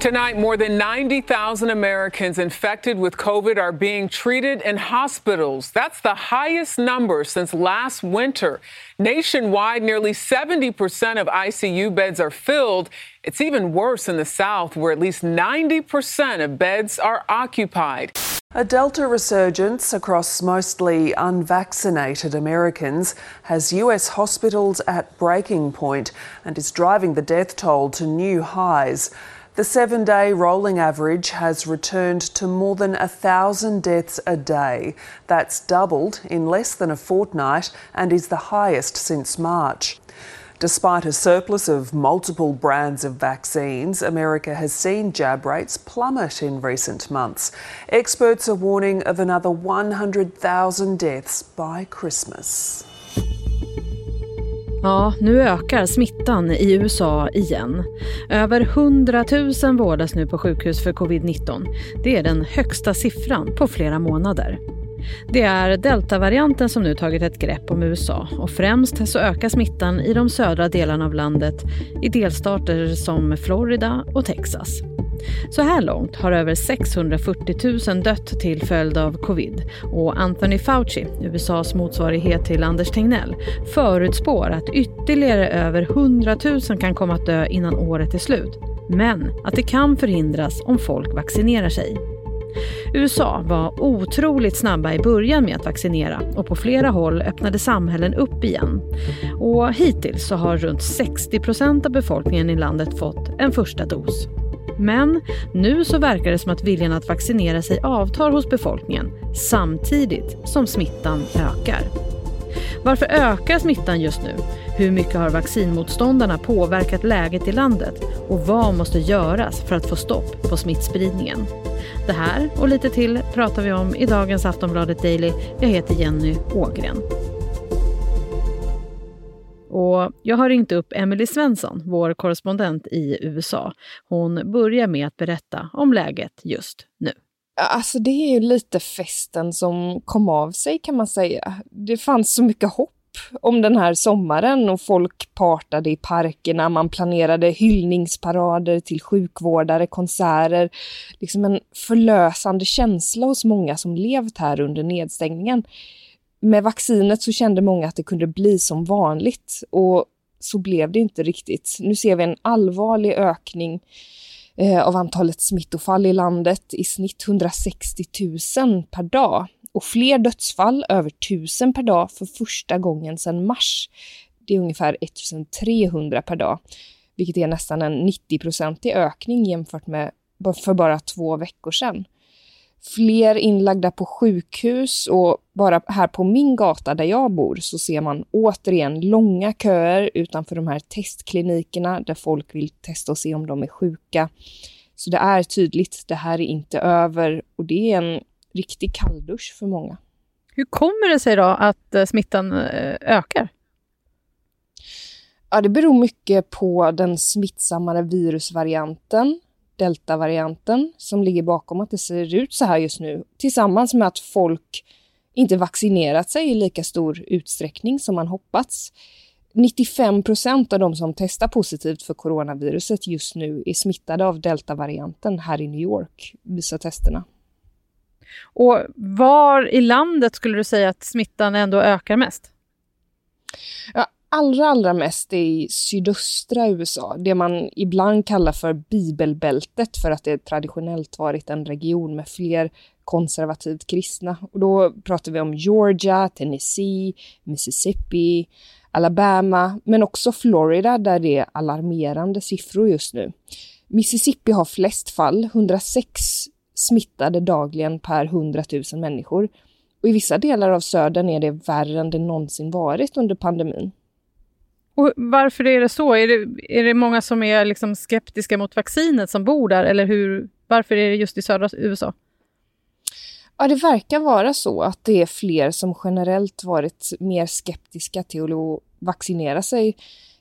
Tonight, more than 90,000 Americans infected with COVID are being treated in hospitals. That's the highest number since last winter. Nationwide, nearly 70% of ICU beds are filled. It's even worse in the South, where at least 90% of beds are occupied. A Delta resurgence across mostly unvaccinated Americans has US hospitals at breaking point and is driving the death toll to new highs. The seven day rolling average has returned to more than a thousand deaths a day. That's doubled in less than a fortnight and is the highest since March. Despite a surplus of multiple brands of vaccines, America has seen jab rates plummet in recent months. Experts are warning of another 100,000 deaths by Christmas. Ja, nu ökar smittan i USA igen. Över 100 000 vårdas nu på sjukhus för covid-19. Det är den högsta siffran på flera månader. Det är deltavarianten som nu tagit ett grepp om USA och främst så ökar smittan i de södra delarna av landet i delstater som Florida och Texas. Så här långt har över 640 000 dött till följd av covid och Anthony Fauci, USAs motsvarighet till Anders Tegnell, förutspår att ytterligare över 100 000 kan komma att dö innan året är slut. Men att det kan förhindras om folk vaccinerar sig. USA var otroligt snabba i början med att vaccinera och på flera håll öppnade samhällen upp igen. Och hittills så har runt 60 procent av befolkningen i landet fått en första dos. Men nu så verkar det som att viljan att vaccinera sig avtar hos befolkningen samtidigt som smittan ökar. Varför ökar smittan just nu? Hur mycket har vaccinmotståndarna påverkat läget i landet? Och vad måste göras för att få stopp på smittspridningen? Det här och lite till pratar vi om i dagens Aftonbladet Daily. Jag heter Jenny Ågren. Och jag har ringt upp Emily Svensson, vår korrespondent i USA. Hon börjar med att berätta om läget just nu. Alltså det är ju lite festen som kom av sig kan man säga. Det fanns så mycket hopp om den här sommaren och folk partade i parkerna, man planerade hyllningsparader till sjukvårdare, konserter. Liksom en förlösande känsla hos många som levt här under nedstängningen med vaccinet så kände många att det kunde bli som vanligt och så blev det inte riktigt. Nu ser vi en allvarlig ökning eh, av antalet smittofall i landet, i snitt 160 000 per dag och fler dödsfall, över 1000 per dag för första gången sedan mars. Det är ungefär 1300 per dag, vilket är nästan en 90-procentig ökning jämfört med för bara två veckor sedan fler inlagda på sjukhus och bara här på min gata där jag bor så ser man återigen långa köer utanför de här testklinikerna där folk vill testa och se om de är sjuka. Så det är tydligt, det här är inte över och det är en riktig kalldusch för många. Hur kommer det sig då att eh, smittan eh, ökar? Ja, det beror mycket på den smittsammare virusvarianten deltavarianten som ligger bakom att det ser ut så här just nu. Tillsammans med att folk inte vaccinerat sig i lika stor utsträckning som man hoppats. 95 procent av de som testar positivt för coronaviruset just nu är smittade av deltavarianten här i New York, visar testerna. Och var i landet skulle du säga att smittan ändå ökar mest? Ja, allra, allra mest är i sydöstra USA, det man ibland kallar för bibelbältet för att det traditionellt varit en region med fler konservativt kristna. Och då pratar vi om Georgia, Tennessee, Mississippi, Alabama, men också Florida där det är alarmerande siffror just nu. Mississippi har flest fall, 106 smittade dagligen per 100 000 människor. Och i vissa delar av södern är det värre än det någonsin varit under pandemin. Och varför är det så? Är det, är det många som är liksom skeptiska mot vaccinet som bor där? Eller hur, varför är det just i södra USA? Ja, det verkar vara så att det är fler som generellt varit mer skeptiska till att vaccinera sig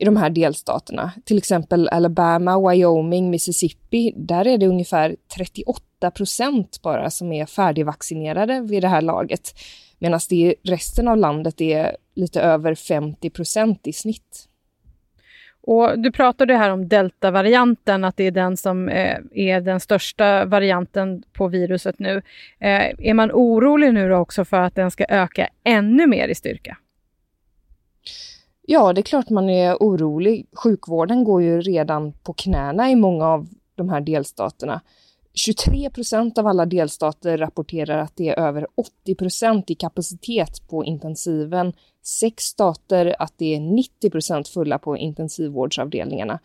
i de här delstaterna. Till exempel Alabama, Wyoming, Mississippi. Där är det ungefär 38 procent bara som är färdigvaccinerade vid det här laget. Medan det i resten av landet är lite över 50 procent i snitt. Och du pratade här om deltavarianten, att det är den som eh, är den största varianten på viruset nu. Eh, är man orolig nu också för att den ska öka ännu mer i styrka? Ja, det är klart man är orolig. Sjukvården går ju redan på knäna i många av de här delstaterna. 23 procent av alla delstater rapporterar att det är över 80 procent i kapacitet på intensiven. Sex stater att det är 90 procent fulla på intensivvårdsavdelningarna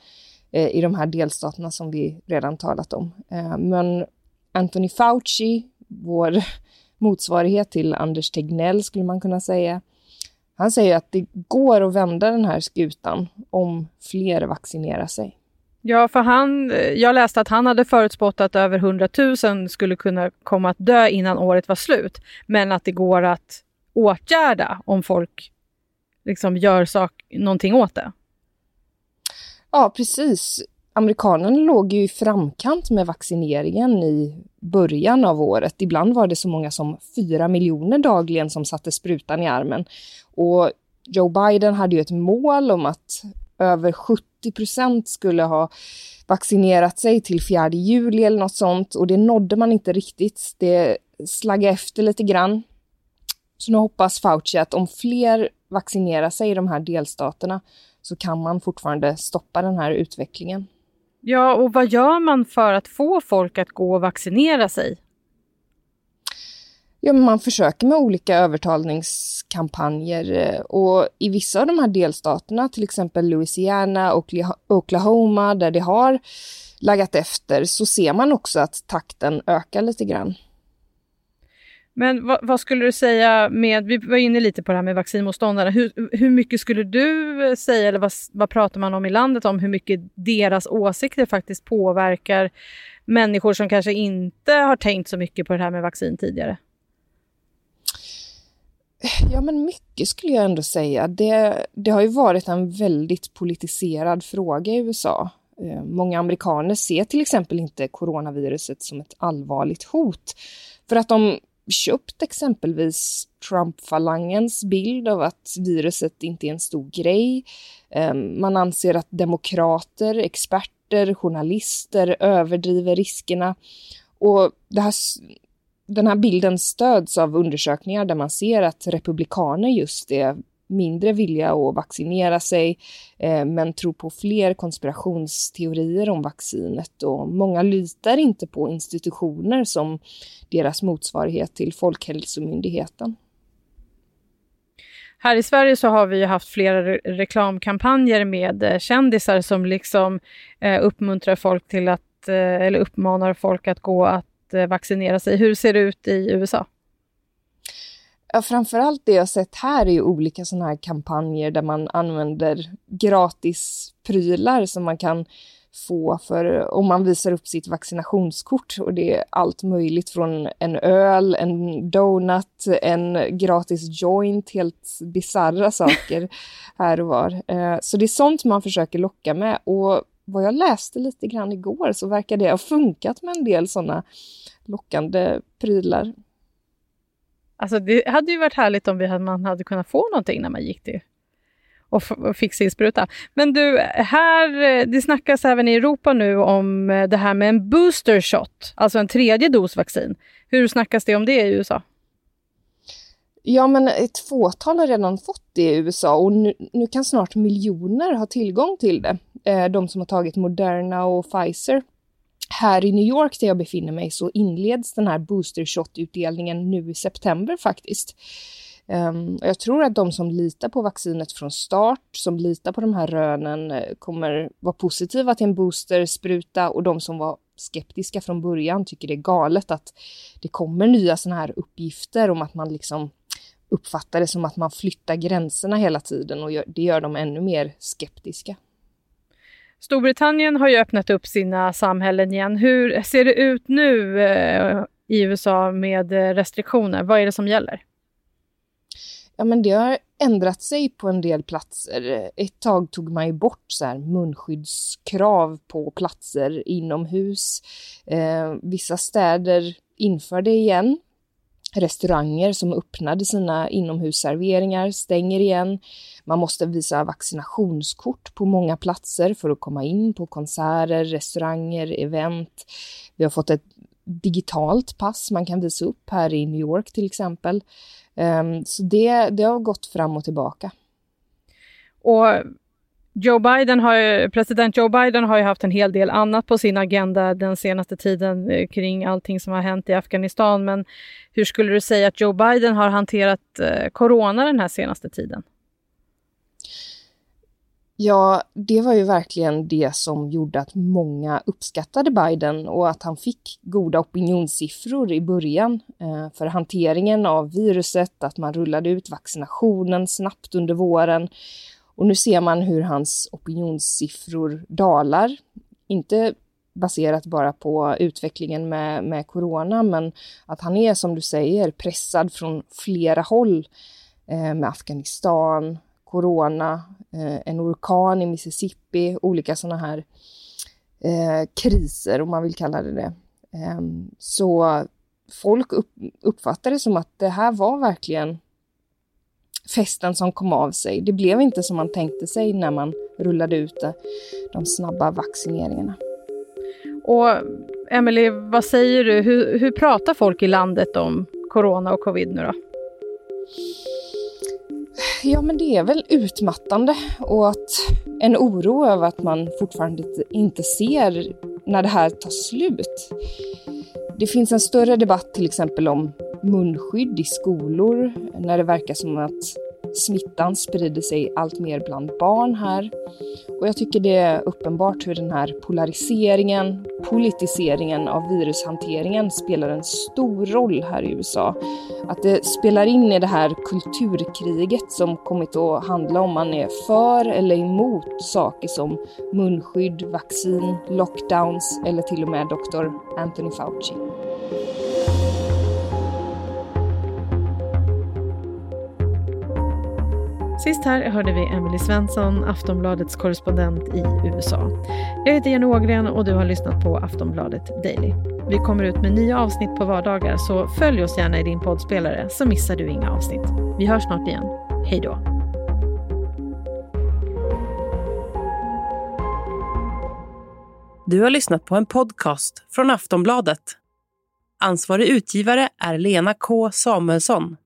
eh, i de här delstaterna som vi redan talat om. Eh, men Anthony Fauci, vår motsvarighet till Anders Tegnell skulle man kunna säga, han säger att det går att vända den här skutan om fler vaccinerar sig. Ja, för han, jag läste att han hade förutspått att över 100 000 skulle kunna komma att dö innan året var slut. Men att det går att åtgärda om folk liksom gör sak, någonting åt det. Ja, precis. Amerikanerna låg ju i framkant med vaccineringen i början av året. Ibland var det så många som fyra miljoner dagligen som satte sprutan i armen. Och Joe Biden hade ju ett mål om att över 70 procent skulle ha vaccinerat sig till 4 juli eller något sånt och det nådde man inte riktigt. Det slaggade efter lite grann. Så nu hoppas Fauci att om fler vaccinerar sig i de här delstaterna så kan man fortfarande stoppa den här utvecklingen. Ja, och vad gör man för att få folk att gå och vaccinera sig? Ja, man försöker med olika övertalningskampanjer eh, och i vissa av de här delstaterna, till exempel Louisiana och Oklahoma, där det har laggat efter, så ser man också att takten ökar lite grann. Men vad, vad, skulle du säga med, vi var inne lite på det här med vaccinmotståndarna, hur, hur mycket skulle du eh, säga, eller vad, vad pratar man om i landet om hur mycket deras åsikter faktiskt påverkar människor som kanske inte har tänkt så mycket på det här med vaccin tidigare? Ja, men mycket skulle jag ändå säga. Det, det har ju varit en väldigt politiserad fråga i USA. Eh, många amerikaner ser till exempel inte coronaviruset som ett allvarligt hot för att de köpt exempelvis Trump-falangens bild av att viruset inte är en stor grej. Ehm, man anser att demokrater, experter, journalister överdriver riskerna. Och det här den här bilden stöds av undersökningar där man ser att republikaner just är mindre vilja att vaccinera sig eh, men tror på fler konspirationsteorier om vaccinet och många litar inte på institutioner som deras motsvarighet till Folkhälsomyndigheten. Här i Sverige så har vi haft flera re reklamkampanjer med eh, kändisar som liksom eh, uppmuntrar folk till att, eh, eller uppmanar folk att gå att Eh, vaccinera sig. Hur ser det ut i USA? Ja, framförallt det jag sett här är olika sådana här kampanjer där man använder gratis prylar som man kan få för om man visar upp sitt vaccinationskort och det är allt möjligt från en öl, en donut, en gratis joint, helt bizarra saker här och var. Eh, så det är sånt man försöker locka med och vad jag läste lite grann igår så verkar det ha funkat med en del sådana lockande prylar. Alltså det hade ju varit härligt om vi hade, man hade kunnat få någonting när man gick till och, och fick sin spruta. Men du, här, det snackas även i Europa nu om eh, det här med en booster shot, alltså en tredje dos vaccin. Hur snackas det om det i USA? Ja, men ett fåtal har redan fått det i USA och nu, nu kan snart miljoner ha tillgång till det. Eh, de som har tagit Moderna och Pfizer. Här i New York där jag befinner mig så inleds den här booster shot-utdelningen nu i september faktiskt. Um, jag tror att de som litar på vaccinet från start, som litar på de här rönen, eh, kommer vara positiva till en boosterspruta och de som var skeptiska från början tycker det är galet att det kommer nya sådana här uppgifter om att man liksom uppfattar det som att man flyttar gränserna hela tiden och det gör dem ännu mer skeptiska. Storbritannien har ju öppnat upp sina samhällen igen. Hur ser det ut nu eh, i USA med eh, restriktioner? Vad är det som gäller? Ja, men det har ändrat sig på en del platser. Ett tag tog man ju bort så här munskyddskrav på platser inomhus. Eh, vissa städer inför det igen. Restauranger som öppnade sina inomhusserveringar stänger igen. Man måste visa vaccinationskort på många platser för att komma in på konserter, restauranger, event. Vi har fått ett digitalt pass man kan visa upp här i New York till exempel. Ehm, så det, det har gått fram och tillbaka. Och Joe Biden har, president Joe Biden har ju haft en hel del annat på sin agenda den senaste tiden eh, kring allting som har hänt i Afghanistan. Men hur skulle du säga att Joe Biden har hanterat eh, corona den här senaste tiden? Ja, det var ju verkligen det som gjorde att många uppskattade Biden och att han fick goda opinionssiffror i början eh, för hanteringen av viruset, att man rullade ut vaccinationen snabbt under våren. Och nu ser man hur hans opinionssiffror dalar. Inte baserat bara på utvecklingen med, med corona, men att han är, som du säger, pressad från flera håll eh, med Afghanistan, corona, eh, en orkan i Mississippi, olika sådana här eh, kriser, om man vill kalla det det. Eh, så folk upp, uppfattar det som att det här var verkligen festen som kom av sig. Det blev inte som man tänkte sig när man rullade ut de snabba vaccineringarna. Och Emily, vad säger du? Hur, hur pratar folk i landet om corona och covid nu då? Ja, men det är väl utmattande och att en oro över att man fortfarande inte ser när det här tar slut. Det finns en större debatt till exempel om munskydd i skolor när det verkar som att smittan sprider sig allt mer bland barn här. Och jag tycker det är uppenbart hur den här polariseringen, politiseringen av virushanteringen spelar en stor roll här i USA. Att det spelar in i det här kulturkriget som kommit att handla om man är för eller emot saker som munskydd, vaccin, lockdowns eller till och med Dr. Anthony Fauci. Sist här hörde vi Emily Svensson, Aftonbladets korrespondent i USA. Jag heter Jenny Ågren och du har lyssnat på Aftonbladet Daily. Vi kommer ut med nya avsnitt på vardagar så följ oss gärna i din poddspelare så missar du inga avsnitt. Vi hörs snart igen. Hej då! Du har lyssnat på en podcast från Aftonbladet. Ansvarig utgivare är Lena K Samuelsson.